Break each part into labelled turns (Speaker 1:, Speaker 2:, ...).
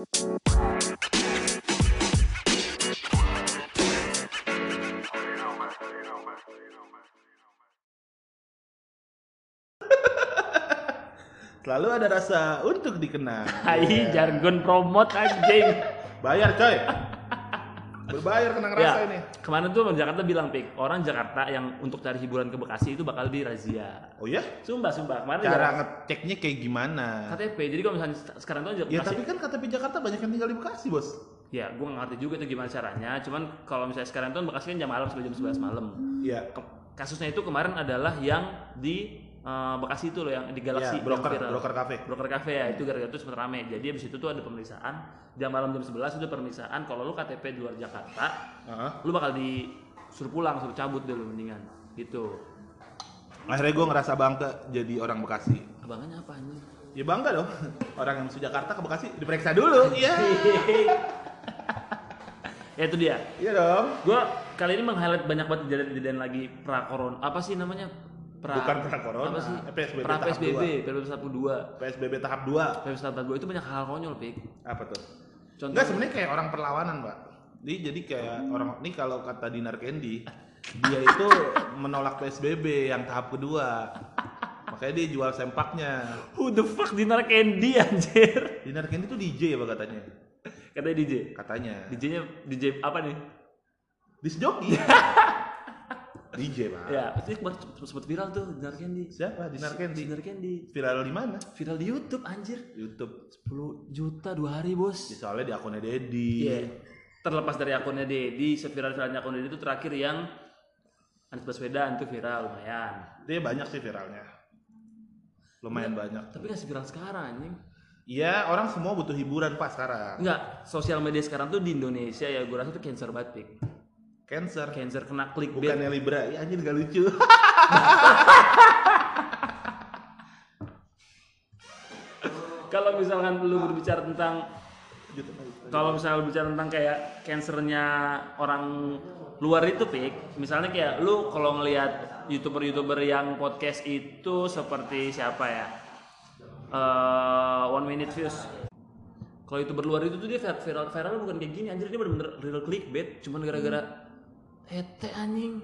Speaker 1: Selalu ada rasa untuk dikenal.
Speaker 2: Hai, jargon promote anjing.
Speaker 1: Bayar coy. Berbayar kena ngerasa
Speaker 2: Ya,
Speaker 1: ini.
Speaker 2: kemarin tuh orang Jakarta bilang, Pik, orang Jakarta yang untuk cari hiburan ke Bekasi itu bakal dirazia.
Speaker 1: Oh ya?
Speaker 2: Sumpah, sumpah. Kemarin
Speaker 1: Cara
Speaker 2: Jakarta-
Speaker 1: ngeceknya kayak gimana?
Speaker 2: KTP. Jadi kalau misalnya sekarang tuh
Speaker 1: Ya
Speaker 2: Bekasi,
Speaker 1: tapi kan KTP Jakarta banyak yang tinggal di Bekasi bos.
Speaker 2: ya gue nggak ngerti juga itu gimana caranya. Cuman kalau misalnya sekarang tuh Bekasi kan jam malam sampai jam 11 malam.
Speaker 1: Iya.
Speaker 2: Kasusnya itu kemarin adalah yang di eh, Bekasi itu loh, yang di Galaxy
Speaker 1: Iya, broker,
Speaker 2: yang viral.
Speaker 1: broker cafe.
Speaker 2: broker cafe ya itu gara-gara itu sempat rame jadi abis itu tuh ada pemeriksaan jam malam jam 11 itu pemeriksaan kalau lu KTP di luar Jakarta
Speaker 1: Heeh.
Speaker 2: lu bakal disuruh pulang suruh cabut dulu mendingan gitu
Speaker 1: Akhirnya gue ngerasa bangga jadi orang Bekasi.
Speaker 2: abangannya apa anjing
Speaker 1: Ya bangga dong. Orang yang masuk Jakarta ke Bekasi diperiksa dulu. Iya.
Speaker 2: ya itu dia
Speaker 1: Iya dong.
Speaker 2: gua kali ini meng-highlight banyak banget kejadian-kejadian lagi pra corona apa sih namanya pra
Speaker 1: Bukan pra corona,
Speaker 2: apa sih
Speaker 1: PSBB
Speaker 2: pra
Speaker 1: tahap
Speaker 2: PSBB PSBB tahap 2
Speaker 1: PSBB tahap 2.
Speaker 2: PSBB tahap 2 itu banyak hal konyol pik
Speaker 1: Apa tuh?
Speaker 2: contoh
Speaker 1: Enggak sebenarnya kayak orang perlawanan, Pak. Jadi jadi kayak orang ini kalau kata Dinar Candy, dia itu menolak PSBB yang tahap kedua. Makanya dia jual sempaknya.
Speaker 2: who the fuck dinar candy anjir
Speaker 1: Dinar Candy itu DJ ya Pak katanya.
Speaker 2: katanya DJ
Speaker 1: Katanya.
Speaker 2: DJ-nya DJ apa nih
Speaker 1: Disc jockey. DJ, Pak.
Speaker 2: Ya, itu kemarin sempat viral tuh Dinar Candy.
Speaker 1: Siapa? Dinar Candy.
Speaker 2: Dinar Candy.
Speaker 1: Viral di mana?
Speaker 2: Viral di YouTube anjir.
Speaker 1: YouTube.
Speaker 2: 10 juta dua hari, Bos.
Speaker 1: Ya, soalnya di akunnya Dedi.
Speaker 2: Iya. Terlepas dari akunnya Dedi, seviral-viralnya akun Dedi itu terakhir yang Anies Baswedan itu viral lumayan.
Speaker 1: Dia banyak sih viralnya. Lumayan banyak.
Speaker 2: Tapi nggak seviral sekarang anjing.
Speaker 1: Iya, orang semua butuh hiburan Pak sekarang.
Speaker 2: Enggak, sosial media sekarang tuh di Indonesia ya gue rasa tuh cancer banget, Pik.
Speaker 1: Cancer.
Speaker 2: Cancer kena clickbait.
Speaker 1: Bukannya Libra. Ya anjir gak lucu.
Speaker 2: Kalau misalkan lu berbicara tentang kalau misalnya bicara tentang kayak cancernya orang luar itu pik misalnya kayak lu kalau ngelihat youtuber-youtuber yang podcast itu seperti siapa ya Eh, one minute views kalau youtuber luar itu tuh dia viral viral bukan kayak gini anjir dia bener-bener real clickbait cuman gara-gara tete anjing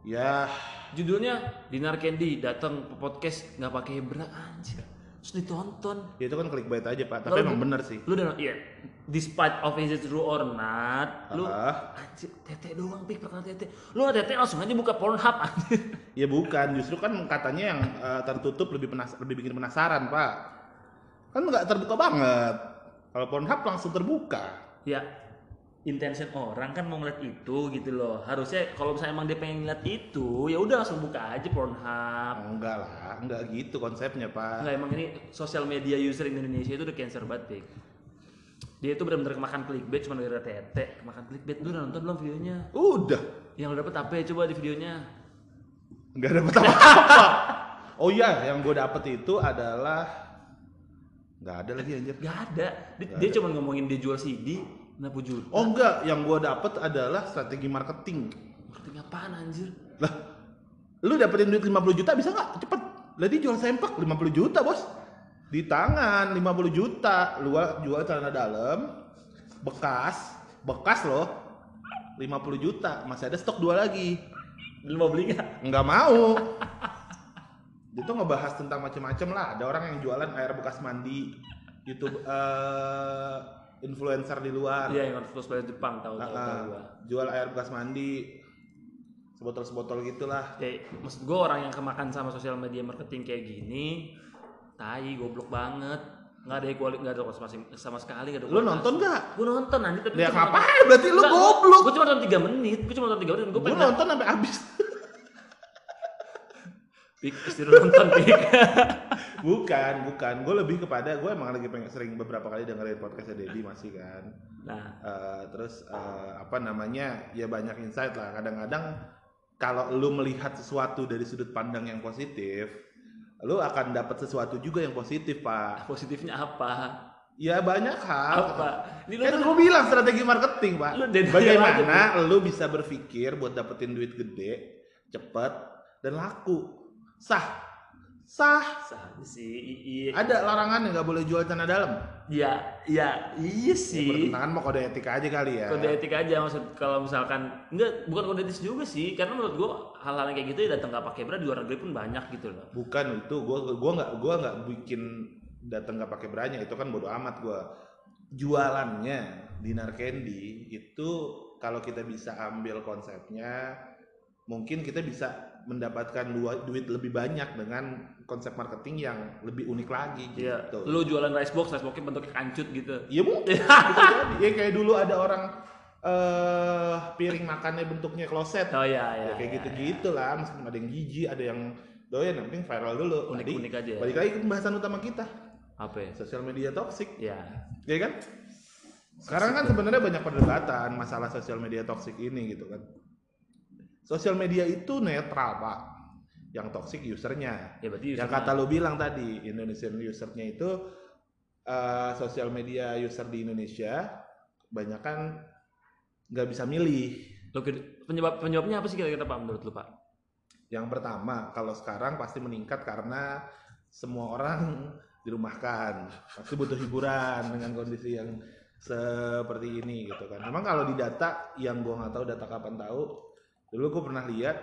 Speaker 1: ya,
Speaker 2: judulnya Dinar Candy datang ke podcast nggak pakai bra anjir terus ditonton
Speaker 1: ya itu kan clickbait aja Pak. Tapi
Speaker 2: Lalu-
Speaker 1: emang bener sih.
Speaker 2: lu udah iya despite of is it true or not lu
Speaker 1: Ah.
Speaker 2: anjir tete doang pik perkara tete lu nggak tete langsung aja buka Pornhub anjir
Speaker 1: Ya bukan, justru kan katanya yang eh, tertutup lebih penas lebih bikin penasaran Pak. Kan nggak terbuka banget. Kalau Pornhub langsung terbuka.
Speaker 2: ya intention orang kan mau ngeliat itu gitu loh. Harusnya kalau misalnya emang dia pengen ngeliat itu ya udah langsung buka aja Pornhub.
Speaker 1: Enggak lah, enggak gitu konsepnya Pak.
Speaker 2: Enggak emang ini sosial media user Indonesia itu udah cancer banget pik. Dia itu benar-benar kemakan clickbait cuma gara-gara tete. Kemakan clickbait. Lu udah nonton belum videonya?
Speaker 1: Udah,
Speaker 2: yang lu dapet apa ya? Coba di videonya.
Speaker 1: Nggak dapet apa-apa. Oh iya, yang gue dapet itu adalah nggak ada lagi anjir.
Speaker 2: Gak ada. Dia, dia cuma ngomongin dia jual CD 60 juta.
Speaker 1: Oh enggak, yang gue dapet adalah strategi marketing.
Speaker 2: Marketing apaan anjir?
Speaker 1: Lah, lu dapetin duit 50 juta bisa nggak? Cepet. Lah dia jual sempak 50 juta bos. Di tangan 50 juta. Lu jual celana dalam, bekas, bekas loh. 50 juta, masih ada stok dua lagi.
Speaker 2: Lu mau beli gak?
Speaker 1: Nggak mau. Dia tuh ngebahas tentang macam-macam lah. Ada orang yang jualan air bekas mandi, YouTube eh, influencer di luar.
Speaker 2: Iya yang bayar Jepang tahu tahu
Speaker 1: Ah,
Speaker 2: tahu gua.
Speaker 1: jual air bekas mandi, sebotol-sebotol gitulah.
Speaker 2: Ya, maksud gua orang yang kemakan sama sosial media marketing kayak gini, tai goblok banget. Nggak ada kualitas, nggak ada sama, sama sekali nggak ada.
Speaker 1: Lu nonton gak?
Speaker 2: Gue nonton anjir tapi
Speaker 1: Ya ngapain? Berarti lu goblok.
Speaker 2: Gue cuma nonton 3 menit, gue cuma nonton 3 menit gue
Speaker 1: Gue
Speaker 2: pengen
Speaker 1: nonton sampai habis.
Speaker 2: Pik, lu nonton pik.
Speaker 1: bukan, bukan. Gue lebih kepada gue emang lagi pengen sering beberapa kali dengerin podcastnya Dedi masih kan.
Speaker 2: Nah,
Speaker 1: Eh, terus eh, apa namanya? Ya banyak insight lah. Kadang-kadang kalau lu melihat sesuatu dari sudut pandang yang positif, lu akan dapat sesuatu juga yang positif, Pak.
Speaker 2: positifnya apa?
Speaker 1: Ya banyak hal.
Speaker 2: Apa? Ini lu
Speaker 1: Kan gue bilang strategi marketing, Pak.
Speaker 2: Lu
Speaker 1: Bagaimana lu bisa berpikir buat dapetin duit gede, cepet, dan laku. Sah. Sah.
Speaker 2: Sah sih. Iya.
Speaker 1: Ada larangan nggak boleh jual celana dalam.
Speaker 2: Ya, ya, iya sih.
Speaker 1: Bertentangan mau kode etika aja kali ya.
Speaker 2: Kode etik aja maksud kalau misalkan enggak bukan kode etis juga sih karena menurut gua hal-hal kayak gitu ya datang nggak pakai bra di luar negeri pun banyak gitu loh.
Speaker 1: Bukan itu, gua gua nggak gua nggak bikin datang nggak pakai beranya itu kan bodo amat gua. Jualannya dinar candy itu kalau kita bisa ambil konsepnya mungkin kita bisa mendapatkan duit lebih banyak dengan konsep marketing yang lebih unik lagi
Speaker 2: Iya.
Speaker 1: gitu.
Speaker 2: Lu jualan rice box, rice boxnya bentuknya kancut gitu.
Speaker 1: Iya mungkin bisa jadi. Ya kayak dulu ada orang eh piring makannya bentuknya kloset.
Speaker 2: Oh iya iya.
Speaker 1: ya kayak
Speaker 2: iya,
Speaker 1: gitu-gitu lah, meskipun ada yang jijik, ada yang doyan, yang penting viral dulu.
Speaker 2: Unik-unik aja ya.
Speaker 1: Balik lagi ke pembahasan utama kita,
Speaker 2: Apa ya?
Speaker 1: sosial media toksik,
Speaker 2: Ya.
Speaker 1: ya kan? Sekarang kan sebenarnya banyak perdebatan masalah sosial media toksik ini gitu kan. Sosial media itu netral pak, yang toksik usernya.
Speaker 2: Ya berarti
Speaker 1: Yang kata lu bilang tadi, Indonesian usernya itu eh, sosial media user di Indonesia banyak kan nggak bisa milih.
Speaker 2: Penyebab penyebabnya apa sih kira-kira Pak menurut lu Pak?
Speaker 1: Yang pertama, kalau sekarang pasti meningkat karena semua orang dirumahkan, pasti butuh hiburan dengan kondisi yang seperti ini gitu kan. Memang kalau di data yang gua nggak tahu data kapan tahu, dulu gua pernah lihat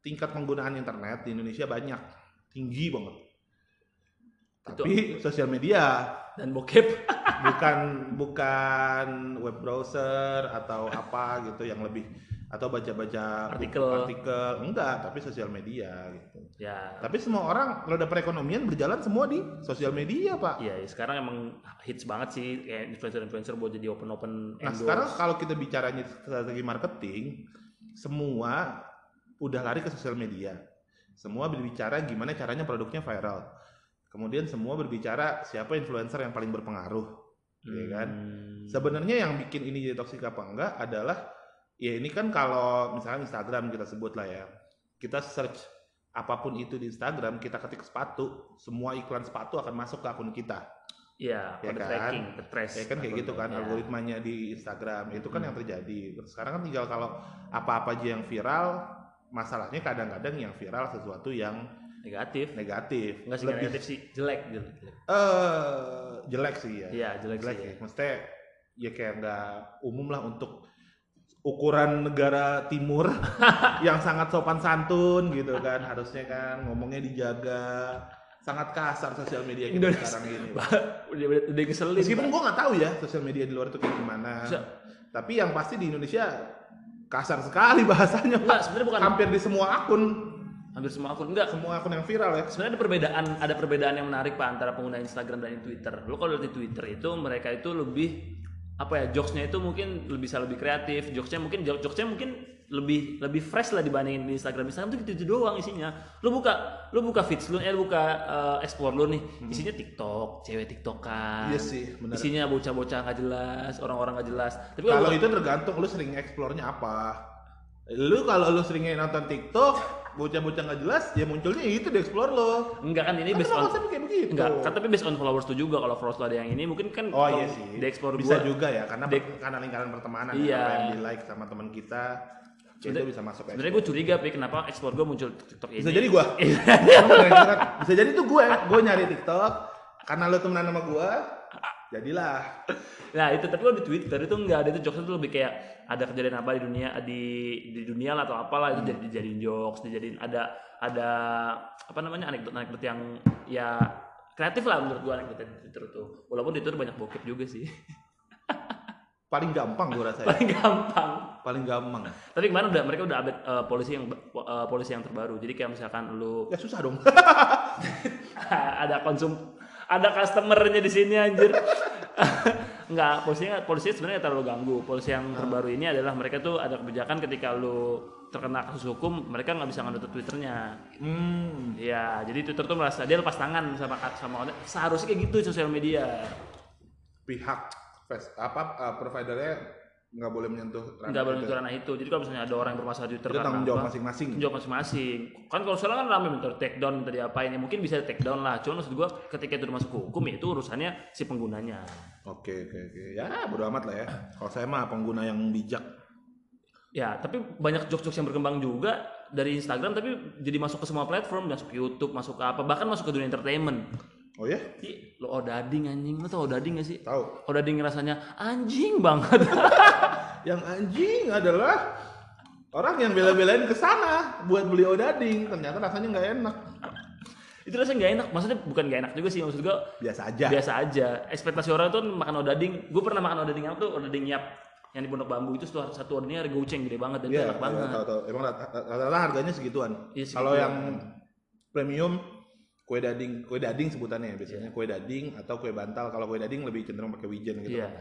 Speaker 1: tingkat penggunaan internet di Indonesia banyak, tinggi banget.
Speaker 2: Itu-
Speaker 1: Tapi sosial media
Speaker 2: Dan bokep.
Speaker 1: bukan bukan web browser atau apa gitu yang lebih atau baca-baca buku,
Speaker 2: Artikel.
Speaker 1: artikel enggak tapi sosial media gitu
Speaker 2: ya.
Speaker 1: tapi semua orang roda perekonomian berjalan semua di sosial media pak
Speaker 2: Iya, ya, sekarang emang hits banget sih kayak influencer-influencer buat jadi open-open
Speaker 1: nah
Speaker 2: endorse.
Speaker 1: sekarang kalau kita bicaranya strategi marketing semua udah lari ke sosial media semua berbicara gimana caranya produknya viral kemudian semua berbicara siapa influencer yang paling berpengaruh ya kan
Speaker 2: Hmm.
Speaker 1: Sebenarnya yang bikin ini jadi toksik apa enggak adalah ya ini kan kalau misalnya Instagram kita sebut lah ya. Kita search apa pun itu di Instagram, kita ketik sepatu, semua iklan sepatu akan masuk ke akun kita.
Speaker 2: Iya,
Speaker 1: Ya kan?
Speaker 2: tracking, trace.
Speaker 1: Ya kan kayak gitu kan
Speaker 2: Ya.
Speaker 1: algoritmanya di Instagram. Itu kan
Speaker 2: Hmm.
Speaker 1: yang terjadi. Sekarang kan tinggal kalau apa-apa aja yang viral, masalahnya kadang-kadang yang viral sesuatu yang
Speaker 2: Negatif.
Speaker 1: negatif.
Speaker 2: Enggak sih
Speaker 1: Lebih-
Speaker 2: negatif sih, jelek, jelek.
Speaker 1: eh jelek sih ya.
Speaker 2: Iya, jelek,
Speaker 1: jelek
Speaker 2: sih.
Speaker 1: ya. Maksudnya ya kayak nggak umum lah untuk ukuran negara timur yang sangat sopan santun gitu kan harusnya kan ngomongnya dijaga sangat kasar sosial media kita
Speaker 2: Indonesia.
Speaker 1: sekarang ini
Speaker 2: udah udah, udah ngeselin.
Speaker 1: meskipun gue nggak tahu ya sosial media di luar itu kayak gimana
Speaker 2: Bisa.
Speaker 1: tapi yang pasti di Indonesia kasar sekali bahasanya
Speaker 2: Enggak, sebenarnya bukan
Speaker 1: hampir di semua akun
Speaker 2: hampir semua akun enggak.
Speaker 1: semua akun yang viral ya
Speaker 2: Sebenarnya ada perbedaan, ada perbedaan yang menarik pak antara pengguna Instagram dan Twitter. Lo kalau lihat di Twitter itu mereka itu lebih apa ya jokesnya itu mungkin lebih bisa lebih kreatif, jokesnya mungkin jok- jokesnya mungkin lebih lebih fresh lah dibandingin di Instagram. Instagram tuh gitu, doang isinya. Lo buka lo buka feeds lo, eh lo buka eh, explore lo nih, isinya TikTok, cewek TikTokan.
Speaker 1: Iya sih, benar.
Speaker 2: Isinya bocah-bocah nggak jelas, orang-orang nggak jelas. Tapi
Speaker 1: Kalau itu tergantung lu sering explore-nya apa. Lu kalau lu seringnya nonton TikTok, bocah-bocah nggak jelas, ya munculnya itu di explore lo.
Speaker 2: enggak kan ini
Speaker 1: Kan
Speaker 2: based on
Speaker 1: kayak begitu.
Speaker 2: enggak, kan tapi based on followers tuh juga. Kalau followers lo ada yang ini mungkin kan
Speaker 1: Oh iya sih.
Speaker 2: di explore
Speaker 1: bisa
Speaker 2: gua-
Speaker 1: juga ya, karena karena lingkaran pertemanan
Speaker 2: Iya.
Speaker 1: ya, apa yang di like sama teman kita, ya itu bisa masuk.
Speaker 2: Sebenarnya gue curiga, Pi, kenapa ekspor gue muncul TikTok ini?
Speaker 1: Bisa jadi internet. bisa jadi tuh gue, gue nyari TikTok karena lu temenan sama gue, jadilah.
Speaker 2: nah itu tapi kalau di Twitter itu enggak ada itu jokesnya tuh lebih kayak ada kejadian apa di dunia di di dunia lah atau apalah itu jadi dijadiin jokes, dijadiin ada ada apa namanya anekdot anekdot yang ya kreatif lah menurut gue anekdot di Twitter tuh. Walaupun di Twitter banyak bokep juga sih.
Speaker 1: Paling gampang gue rasa ya.
Speaker 2: Paling gampang.
Speaker 1: Paling gampang.
Speaker 2: Tapi kemarin udah mereka udah update eh, polisi yang eh, polisi yang terbaru. Jadi kayak misalkan lu
Speaker 1: Ya susah dong.
Speaker 2: ada konsum ada customernya di sini anjir Enggak, polisinya polisi sebenarnya nggak terlalu ganggu. Polisi yang terbaru ini adalah mereka tuh ada kebijakan ketika lu terkena kasus hukum, mereka nggak bisa ngenutup twitternya.
Speaker 1: hmm.
Speaker 2: Ya, jadi Twitter tuh merasa dia lepas tangan sama sama seharusnya kayak gitu sosial media.
Speaker 1: Pihak apa uh, providernya nggak boleh menyentuh ranah
Speaker 2: Nggak boleh menyentuh ranah itu. Jadi kalau misalnya ada orang yang bermasalah di Twitter
Speaker 1: Itu tanggung jawab masing-masing.
Speaker 2: tanggung jawab masing-masing. Kan kalau sekarang kan rame minta take down, minta diapain ya mungkin bisa take down lah. Cuma maksud gua ketika itu masuk hukum ya itu urusannya si penggunanya.
Speaker 1: Oke oke oke. Ya bodo amat lah ya. Kalau saya mah pengguna yang bijak.
Speaker 2: Ya, tapi banyak jokes-jokes yang berkembang juga dari Instagram tapi jadi masuk ke semua platform, masuk ke YouTube, masuk ke apa, bahkan masuk ke dunia entertainment.
Speaker 1: Oh ya?
Speaker 2: Ih, lo odading anjing, lo tau odading gak sih?
Speaker 1: Tahu.
Speaker 2: Odading rasanya anjing banget.
Speaker 1: Yang anjing adalah orang yang bela-belain ke sana buat beli odading, ternyata rasanya nggak enak.
Speaker 2: itu rasanya nggak enak, maksudnya bukan nggak enak juga sih, maksud gue
Speaker 1: Biasa aja.
Speaker 2: biasa aja. Ekspektasi orang tuh makan odading, gue pernah makan odading yang tuh odading nyap yang di Pondok Bambu itu satu satu odadingnya harga goceng gede banget dan
Speaker 1: Iya,
Speaker 2: enak banget.
Speaker 1: Tahu tahu. Emang rata- rata-rata harganya segituan.
Speaker 2: Iya, segituan.
Speaker 1: Kalau yang premium kue dading, kue dading sebutannya ya biasanya kue dading atau kue bantal. Kalau kue dading lebih cenderung pakai wijen gitu.
Speaker 2: Iya,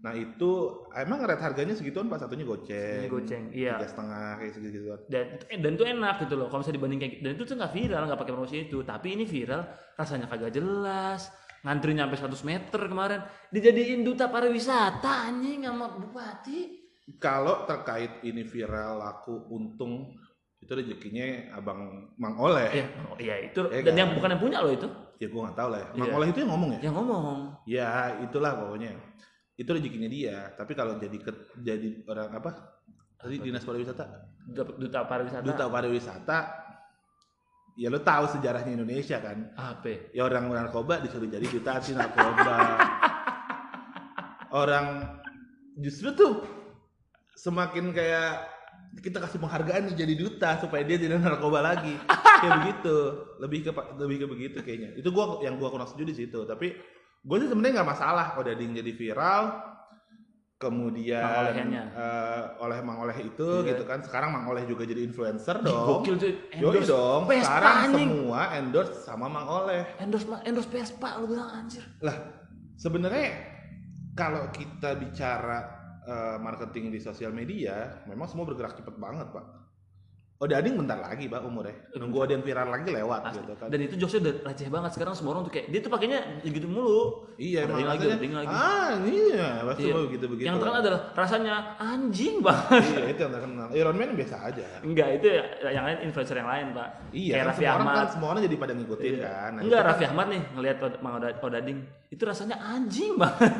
Speaker 1: Nah itu emang rate harganya segituan pak satunya goceng.
Speaker 2: ini goceng. Iya.
Speaker 1: Tiga setengah kayak segitu
Speaker 2: dan eh, dan itu enak gitu loh kalau misalnya dibanding kayak gitu dan itu tuh nggak viral nggak pakai promosi itu tapi ini viral rasanya kagak jelas ngantri nyampe 100 meter kemarin dijadiin duta pariwisata anjing sama bupati
Speaker 1: Kalau terkait ini viral laku untung itu rezekinya abang Mang Oleh.
Speaker 2: ya oh, iya itu
Speaker 1: Iya
Speaker 2: dan
Speaker 1: kan?
Speaker 2: yang bukan yang punya loh itu
Speaker 1: Ya gue nggak tahu lah ya. Mang
Speaker 2: Iya.
Speaker 1: Oleh itu yang ngomong ya.
Speaker 2: yang ngomong
Speaker 1: Ya itulah pokoknya. Itu rezekinya dia. Tapi kalau jadi ke- jadi orang apa? Tadi dinas pariwisata.
Speaker 2: duta, duta pariwisata
Speaker 1: Duta pariwisata. Ya lo tahu sejarahnya Indonesia kan.
Speaker 2: apa
Speaker 1: Ya orang narkoba disuruh jadi duta anti narkoba. orang justru tuh semakin kayak kita kasih penghargaan nih jadi duta supaya dia tidak narkoba lagi. Kayak begitu. Lebih ke lebih ke begitu kayaknya. Itu gua yang gua kurang setuju di situ tapi gue sih sebenarnya nggak masalah kalau Dading jadi viral. Kemudian
Speaker 2: Mang
Speaker 1: eh, oleh Mang Oleh itu
Speaker 2: Iya.
Speaker 1: gitu kan. Sekarang Mang Oleh juga jadi influencer dong.
Speaker 2: gokil cuy.
Speaker 1: Yoi
Speaker 2: endorse
Speaker 1: dong.
Speaker 2: Vespa,
Speaker 1: sekarang
Speaker 2: anjing.
Speaker 1: semua endorse sama Mang Oleh.
Speaker 2: Endorse endorse Vespa lu bilang anjir.
Speaker 1: Lah sebenarnya kalau kita bicara eh, marketing di sosial media memang semua bergerak cepet banget pak Oh Dading bentar lagi pak umurnya nunggu ada yang viral lagi lewat
Speaker 2: Asli.
Speaker 1: gitu kan
Speaker 2: dan itu jokesnya udah receh banget sekarang semua orang tuh kayak dia tuh pakainya gitu mulu
Speaker 1: iya emang
Speaker 2: yang lagi, lagi.
Speaker 1: ah iya pasti
Speaker 2: Iya.
Speaker 1: begitu begitu
Speaker 2: yang terkenal adalah rasanya anjing banget
Speaker 1: iya itu yang terkenal Iron Man biasa aja
Speaker 2: Enggak, itu ya- yang lain influencer yang lain, Pak.
Speaker 1: iya
Speaker 2: Kayak
Speaker 1: kan
Speaker 2: Raffi
Speaker 1: semua orang
Speaker 2: Ahmad.
Speaker 1: kan semua orang jadi pada ngikutin
Speaker 2: Iya.
Speaker 1: kan Nah,
Speaker 2: Enggak,
Speaker 1: kan-
Speaker 2: Raffi Ahmad nih ngelihat Mang Oda- Odading. Itu rasanya anjing banget.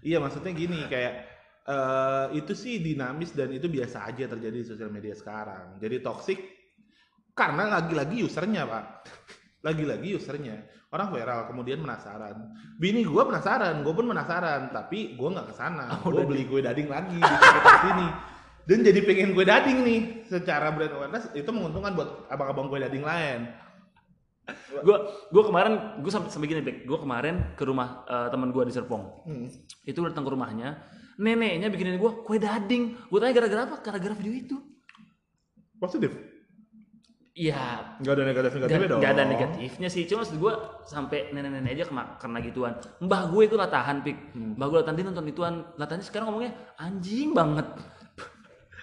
Speaker 1: Iya maksudnya gini kayak eh itu sih dinamis dan itu biasa aja terjadi di sosial media sekarang. Jadi toxic karena lagi-lagi usernya pak, lagi-lagi usernya orang viral kemudian penasaran. Bini gue penasaran, gue pun penasaran, tapi gue nggak ke sana. gue beli kue dading lagi di sini. Dan jadi pengen kue dading nih, secara brand awareness itu menguntungkan buat abang-abang kue dading lain.
Speaker 2: Gua gua kemarin gua sampai sampai gini, Bek. Gua kemarin ke rumah eh, teman gua di Serpong.
Speaker 1: Hmm.
Speaker 2: Itu datang ke rumahnya, neneknya bikinin gua kue dading. Gua tanya gara-gara apa? Gara-gara video itu.
Speaker 1: Positif.
Speaker 2: Iya,
Speaker 1: Nggak ada negatif-negatifnya
Speaker 2: Gak,
Speaker 1: dong.
Speaker 2: gak ada negatifnya sih, cuma maksud gue sampai nenek-nenek aja karena gituan. Mbah gue itu latahan pik,
Speaker 1: Hmm.
Speaker 2: mbah gue latahan dia nonton ituan, latahannya sekarang ngomongnya anjing banget.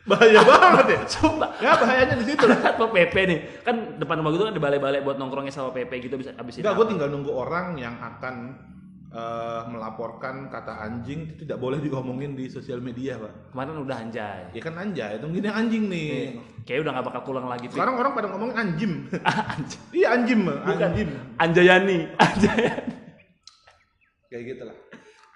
Speaker 1: Bahaya banget ya.
Speaker 2: Coba
Speaker 1: Ya bahayanya di situ.
Speaker 2: Satpol PP nih, kan depan rumah gue tuh kan ada balai-balai buat nongkrongnya sama PP gitu bisa habisin.
Speaker 1: Enggak, gue tinggal nunggu orang yang akan eh, melaporkan kata anjing itu tidak boleh diomongin di sosial media, Pak.
Speaker 2: Kemarin udah anjay.
Speaker 1: Ya kan anjay, tungguin yang anjing nih.
Speaker 2: Kayaknya udah gak bakal pulang lagi. Pik.
Speaker 1: Sekarang orang pada ngomongin anjim.
Speaker 2: anjing.
Speaker 1: iya anjim,
Speaker 2: Bukan.
Speaker 1: anjim.
Speaker 2: Anjayani, Anjayani.
Speaker 1: Kayak gitu lah.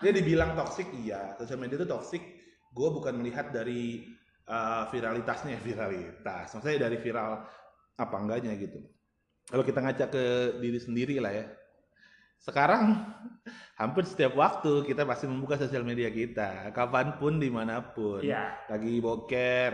Speaker 1: Dia dibilang toksik, iya. Sosial media itu toksik. Gue bukan melihat dari eh, viralitasnya, viralitas. Maksudnya dari viral apa enggaknya gitu. Kalau kita ngaca ke diri sendiri lah ya. Sekarang hampir setiap waktu kita pasti membuka sosial media kita, kapan pun, di mana pun.
Speaker 2: Iya.
Speaker 1: Lagi boker,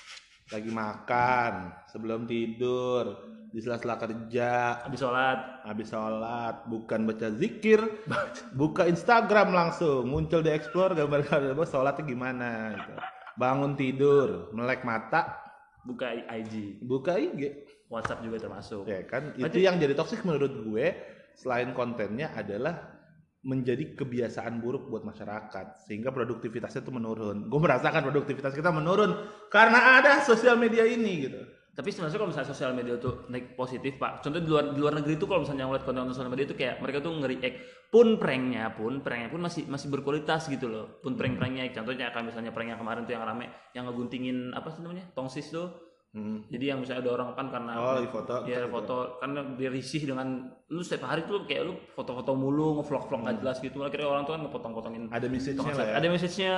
Speaker 1: lagi makan, sebelum tidur, di sela-sela kerja,
Speaker 2: Habis sholat.
Speaker 1: habis sholat, bukan baca zikir, buka Instagram langsung, muncul di explore gambar-gambar sholatnya gimana gitu. Bangun tidur, melek mata,
Speaker 2: Buka IG.
Speaker 1: buka IG.
Speaker 2: WhatsApp juga termasuk.
Speaker 1: Ya kan, itu
Speaker 2: Berarti-
Speaker 1: yang jadi toksik menurut gue selain kontennya adalah menjadi kebiasaan buruk buat masyarakat sehingga produktivitasnya itu menurun. Gue merasakan produktivitas kita menurun karena ada sosial media ini gitu.
Speaker 2: Tapi sebenarnya kalau misalnya sosial media tuh naik positif pak, contoh di luar di luar negeri itu kalau misalnya ngeliat konten sosial media itu kayak mereka tuh nge-react pun pranknya pun pranknya pun masih masih berkualitas gitu loh, pun prank-pranknya contohnya kayak misalnya prank yang kemarin tuh yang rame yang ngeguntingin apa sih namanya tongsis tuh,
Speaker 1: Hmm.
Speaker 2: jadi yang misalnya ada orang kan karena
Speaker 1: Oh, di foto.
Speaker 2: ya foto karena dia risih dengan lu setiap hari tuh kayak lu foto-foto mulu ngevlog-vlog nggak jelas gitu, akhirnya orang tuh kan ngepotong-potongin
Speaker 1: Ada message-nya lah ya.
Speaker 2: ada message-nya,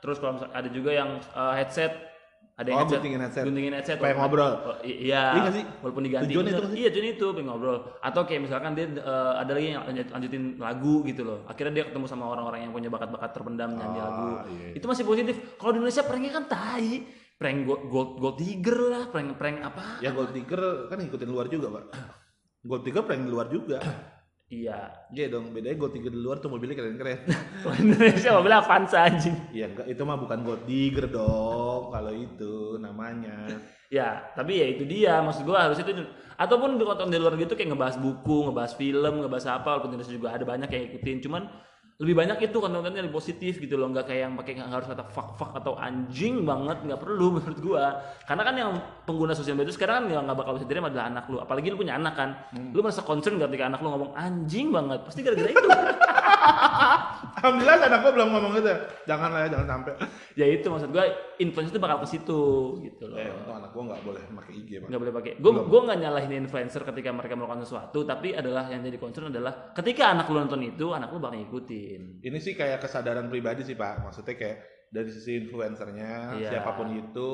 Speaker 2: terus kalau misalnya ada juga yang uh, headset ada
Speaker 1: Oh, guntingin headset.
Speaker 2: guntingin headset walaupun-
Speaker 1: ngobrol.
Speaker 2: oh, iya
Speaker 1: Iya sih?
Speaker 2: walaupun diganti
Speaker 1: Tujuannya
Speaker 2: gitu.
Speaker 1: itu
Speaker 2: iya tujuan itu pengen ngobrol atau kayak misalkan dia eh, ada lagi yang lanjut- lanjutin lagu gitu loh akhirnya dia ketemu sama orang-orang yang punya bakat-bakat terpendam nyanyi
Speaker 1: Ah,
Speaker 2: lagu
Speaker 1: iya.
Speaker 2: itu masih positif kalau di Indonesia pranknya kan tai prank gold gold, gold digger lah prank prank apa
Speaker 1: Ya Gold Digger kan ngikutin luar juga, Pak. Gold Digger prank di luar juga.
Speaker 2: Iya
Speaker 1: Iya dong, bedanya Gold Digger di luar tuh mobilnya keren-keren.
Speaker 2: Indonesia mobilnya Avanza anjing
Speaker 1: Iya enggak, itu mah bukan Gold Digger dong, kalau itu namanya.
Speaker 2: Ya, tapi ya itu dia. Maksud gua harus itu ataupun di konten di luar gitu kayak ngebahas buku, ngebahas film, ngebahas apa, walaupun Indonesia juga ada banyak yang ikutin. Cuman lebih banyak itu konten-kontennya lebih positif gitu loh, nggak kayak yang pakai nggak harus kata fuck fuck atau anjing banget, nggak perlu menurut gua. Karena kan yang pengguna sosial media itu sekarang kan yang nggak bakal bisa terima adalah anak lu. Apalagi lu punya anak kan, lu merasa concern ketika anak lu ngomong anjing banget, pasti gara-gara itu.
Speaker 1: Alhamdulillah anak gua belum ngomong gitu. Jangan lah ya, jangan sampai.
Speaker 2: ya itu maksud gua influence itu bakal ke situ gitu loh.
Speaker 1: Eh, untung anak gua nggak boleh pakai IG, Pak.
Speaker 2: nggak boleh pakai. Gue gue nggak nyalahin influencer ketika mereka melakukan sesuatu, tapi adalah yang jadi concern adalah ketika anak lu nonton itu, anak lu bakal ngikutin.
Speaker 1: Ini sih kayak kesadaran pribadi sih, Pak. Maksudnya kayak dari sisi influencernya,
Speaker 2: Iya.
Speaker 1: siapa pun itu.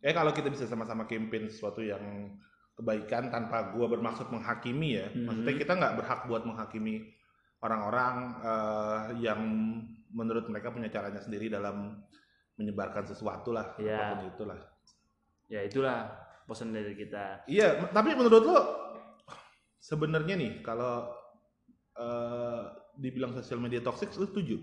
Speaker 1: Eh kalau kita bisa sama-sama campaign sesuatu yang kebaikan tanpa gua bermaksud menghakimi ya. Maksudnya kita nggak berhak buat menghakimi orang-orang eh, yang menurut mereka punya caranya sendiri dalam menyebarkan sesuatu lah,
Speaker 2: Iya.
Speaker 1: apa pun itulah.
Speaker 2: Ya itulah pesan dari kita.
Speaker 1: Iya, tapi menurut lo sebenarnya nih kalau eh, dibilang sosial media toxic, lo setuju?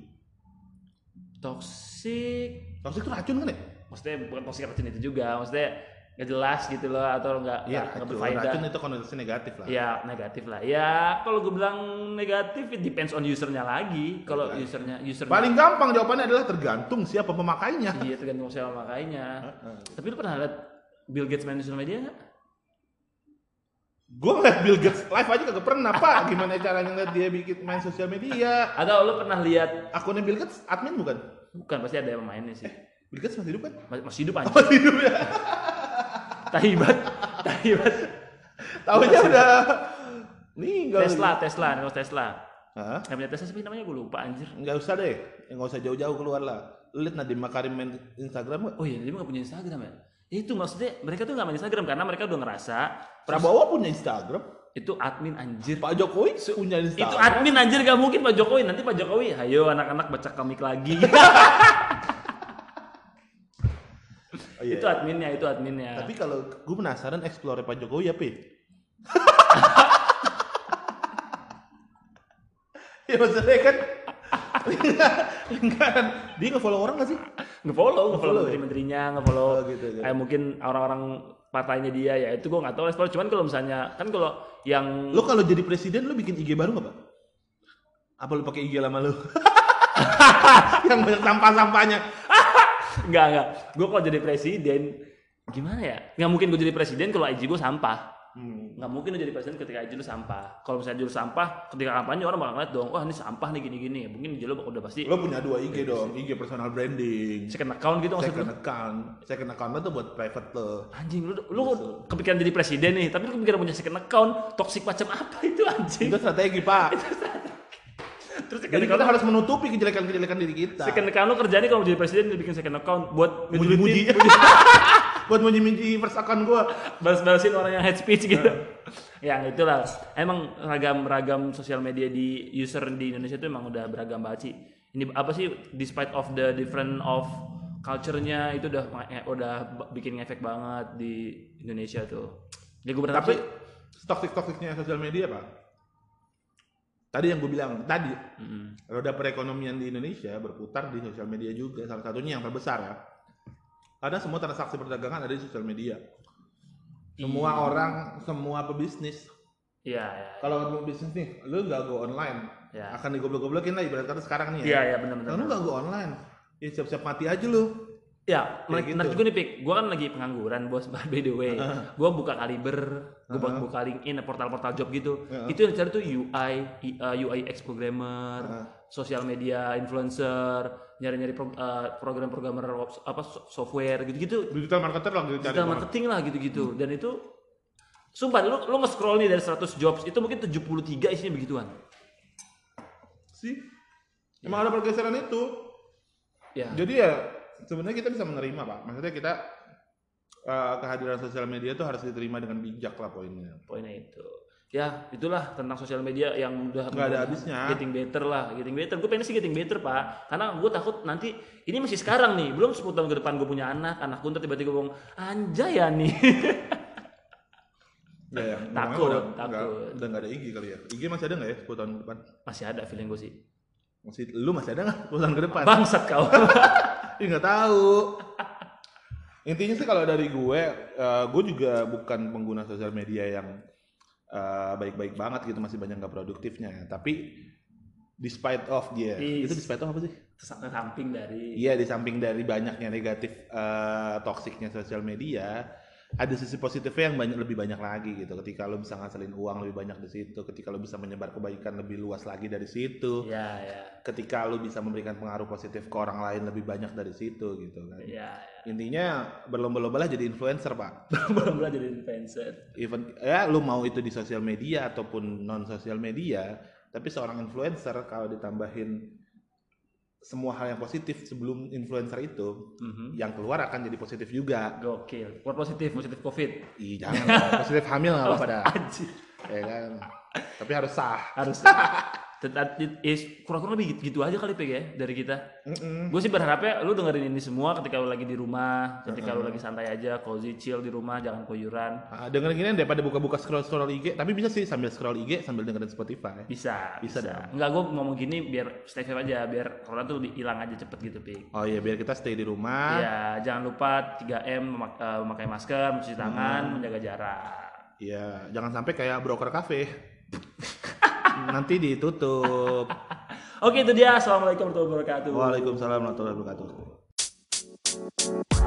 Speaker 2: Toxic,
Speaker 1: Toxic itu racun kan ya?
Speaker 2: maksudnya bukan toxic racun itu juga, maksudnya nggak jelas gitu loh atau nggak
Speaker 1: Iya,
Speaker 2: nggak berfaedah.
Speaker 1: Racun itu konotasi negatif lah.
Speaker 2: Ya negatif lah. Ya kalau gue bilang negatif, it depends on usernya lagi. Kalau
Speaker 1: Iya.
Speaker 2: usernya usernya
Speaker 1: Paling gampang jawabannya adalah tergantung siapa pemakainya.
Speaker 2: iya tergantung siapa makainya.
Speaker 1: Heeh.
Speaker 2: Tapi lu pernah lihat Bill Gates main sosial media nggak?
Speaker 1: Gue ngeliat Bill Gates live aja kagak pernah pak. Gimana caranya ngeliat dia bikin main sosial media?
Speaker 2: Atau lu pernah lihat
Speaker 1: Akunnya Bill Gates admin bukan?
Speaker 2: Bukan pasti ada yang mainnya sih.
Speaker 1: Bill Gates masih hidup kan?
Speaker 2: Mas- Masih hidup anjing.
Speaker 1: Masih hidup ya.
Speaker 2: Tahibat. Tahibat.
Speaker 1: Tahunya udah meninggal.
Speaker 2: Tesla, Tesla, nih Tesla.
Speaker 1: Hah?
Speaker 2: Punya Tesla siapa namanya gue lupa anjir.
Speaker 1: Nggak usah deh. Nggak usah jauh-jauh keluar lah. Lihat Nadiem Makarim main Instagram?
Speaker 2: Oh iya, dia nggak punya Instagram ya. Itu maksudnya mereka tuh nggak main Instagram karena mereka udah ngerasa
Speaker 1: Prabowo punya Instagram.
Speaker 2: itu admin anjir.
Speaker 1: Pak Jokowi punya
Speaker 2: Itu
Speaker 1: Instagram.
Speaker 2: admin anjir gak mungkin Pak Jokowi. Nanti Pak Jokowi, ayo anak-anak baca komik lagi.
Speaker 1: Oh, iya.
Speaker 2: itu adminnya, itu adminnya.
Speaker 1: Tapi kalau gue penasaran explore Pak Jokowi ya? ya maksudnya kan lingkaran dia nge-follow orang gak sih?
Speaker 2: nge-follow, nge-follow
Speaker 1: Nge-follow ya?
Speaker 2: menteri-menterinya, nge-follow
Speaker 1: Oh, gitu, gitu.
Speaker 2: kayak mungkin orang-orang partainya dia ya itu gue nggak tahu explore cuman kalau misalnya kan kalau yang
Speaker 1: Lo kalau jadi presiden lo bikin IG baru gak pak? Apa lo pakai IG lama lo? yang banyak sampah-sampahnya.
Speaker 2: Enggak, enggak. Gue kalau jadi presiden, gimana ya? Nggak mungkin gue jadi presiden kalau IG gue sampah.
Speaker 1: Hmm.
Speaker 2: Nggak mungkin lu jadi presiden ketika IG lu sampah. Kalau misalnya judul sampah, ketika kampanye orang bakal ngeliat dong, wah ini sampah nih gini-gini. Mungkin IG lu udah pasti
Speaker 1: Lo punya dua IG dong, IG personal branding.
Speaker 2: second account gitu maksud
Speaker 1: Second
Speaker 2: lu.
Speaker 1: account, second account lo tuh buat private lo.
Speaker 2: Anjing, lu, lu kepikiran jadi presiden nih, tapi lu kepikiran punya second account, toxic macam apa itu anjing?
Speaker 1: Itu strategi pak.
Speaker 2: Terus
Speaker 1: Jadi kita harus menutupi kejelekan-kejelekan diri kita.
Speaker 2: second account lu kerjanya kalau jadi presiden bikin second account buat
Speaker 1: muji-muji. buat muji-muji first account gue.
Speaker 2: balas-balasin orang yang hate speech gitu. yang itulah emang ragam-ragam sosial media di user di Indonesia itu emang udah beragam banget sih. Ini apa sih despite of the different of culture-nya itu udah eh, udah bikin efek banget di Indonesia tuh. Jadi gue
Speaker 1: Tapi
Speaker 2: sih,
Speaker 1: toxic-toxicnya sosial media pak. Tadi yang gue bilang tadi
Speaker 2: Mm-mm.
Speaker 1: roda perekonomian di Indonesia berputar di sosial media juga. Salah satunya yang terbesar ya. Karena semua transaksi perdagangan ada di sosial media. Semua
Speaker 2: Iya.
Speaker 1: orang, semua pebisnis.
Speaker 2: Iya, iya.
Speaker 1: Kalau mau bisnis nih, lu nggak go online,
Speaker 2: Ya.
Speaker 1: akan digoblok-goblokin lah ibarat kata sekarang nih
Speaker 2: Iya,
Speaker 1: ya.
Speaker 2: iya benar-benar.
Speaker 1: Kalau lu nggak go online, ya siap-siap mati aja lu.
Speaker 2: Ya, menarik,
Speaker 1: gitu.
Speaker 2: menarik juga nih Pik. Gue kan lagi pengangguran bos, by the way. Gue buka Kaliber, gue buka, buka LinkedIn, portal-portal job gitu.
Speaker 1: Uh-huh.
Speaker 2: Itu yang dicari tuh UI, I- uh, UI X programmer,
Speaker 1: Uh-huh.
Speaker 2: sosial media influencer, nyari-nyari pro- uh, program-programmer web- apa so- software gitu-gitu.
Speaker 1: Digital marketer lagi cari.
Speaker 2: Digital marketing lah gitu-gitu. Dan itu Sumpah, lu, lu nge-scroll nih dari 100 jobs, itu mungkin 73 isinya begituan.
Speaker 1: sih. Emang ada pergeseran itu.
Speaker 2: Ya.
Speaker 1: Jadi ya sebenarnya kita bisa menerima pak. Maksudnya kita eh, kehadiran sosial media tuh harus diterima dengan bijak lah poinnya.
Speaker 2: Poinnya itu. Ya, itulah tentang sosial media yang udah
Speaker 1: Nggak ada habisnya.
Speaker 2: Getting better lah, getting better. Gue pengen sih getting better, Pak. Karena gue takut nanti ini masih sekarang nih, belum 10 tahun ke depan gue punya anak, anak gue tiba-tiba ngomong, anjay ya nih.
Speaker 1: Ya, ya.
Speaker 2: Takut,
Speaker 1: udah,
Speaker 2: takut.
Speaker 1: Nggak, udah nggak ada IG kali ya. IG masih ada nggak ya 10 tahun ke depan?
Speaker 2: masih ada feeling gue sih.
Speaker 1: Masih, lu masih ada nggak 10 tahun ke depan?
Speaker 2: Bangsat kau.
Speaker 1: Ih nggak tahu. Intinya sih kalau dari gue, eh, gue juga bukan pengguna sosial media yang eh, baik-baik banget gitu, masih banyak nggak produktifnya. ya. Tapi despite of dia,
Speaker 2: Is.
Speaker 1: itu despite of apa sih?
Speaker 2: Samping dari
Speaker 1: Iya di samping dari banyaknya negatif eh, toksiknya sosial media, ada sisi positifnya yang banyak lebih banyak lagi gitu. Ketika lo bisa ngasilin uang lebih banyak di situ, ketika lo bisa menyebar kebaikan lebih luas lagi dari situ,
Speaker 2: ya ya
Speaker 1: ketika lo bisa memberikan pengaruh positif ke orang lain lebih banyak dari situ gitu kan.
Speaker 2: ya
Speaker 1: Intinya berlomba-lomba lah jadi influencer pak.
Speaker 2: belajar jadi influencer
Speaker 1: Even ya lu mau itu di sosial media ataupun non sosial media, tapi seorang influencer kalau ditambahin semua hal yang positif sebelum influencer itu,
Speaker 2: Mhm.
Speaker 1: yang keluar akan jadi positif juga.
Speaker 2: gokil buat positif positif covid
Speaker 1: Ih jangan positif hamil nggak apa-apa dah.
Speaker 2: Anjir.
Speaker 1: Ya kan. Tapi harus sah.
Speaker 2: harus Tetap is kurang-kurang lebih gitu, gitu aja kali Peg ya dari kita.
Speaker 1: Mm-mm.
Speaker 2: Gue sih berharapnya lu dengerin ini semua ketika lu lagi di rumah, ketika lu lagi santai aja, cozy chill di rumah, jangan keluyuran.
Speaker 1: Ah, dengerin gini daripada buka-buka scroll scroll IG, tapi bisa sih sambil scroll IG sambil dengerin Spotify.
Speaker 2: Bisa,
Speaker 1: Bisa
Speaker 2: bisa.
Speaker 1: dong.
Speaker 2: Enggak, gue ngomong gini biar stay safe aja, biar corona tuh lebih hilang aja cepet gitu, Pik.
Speaker 1: Oh iya biar kita stay di rumah.
Speaker 2: Iya, jangan lupa 3M memak- eh, memakai masker, mencuci tangan, menjaga jarak.
Speaker 1: Iya, jangan sampai kayak broker cafe. nanti ditutup.
Speaker 2: Oke itu dia. Assalamualaikum warahmatullahi wabarakatuh.
Speaker 1: Waalaikumsalam warahmatullahi wabarakatuh.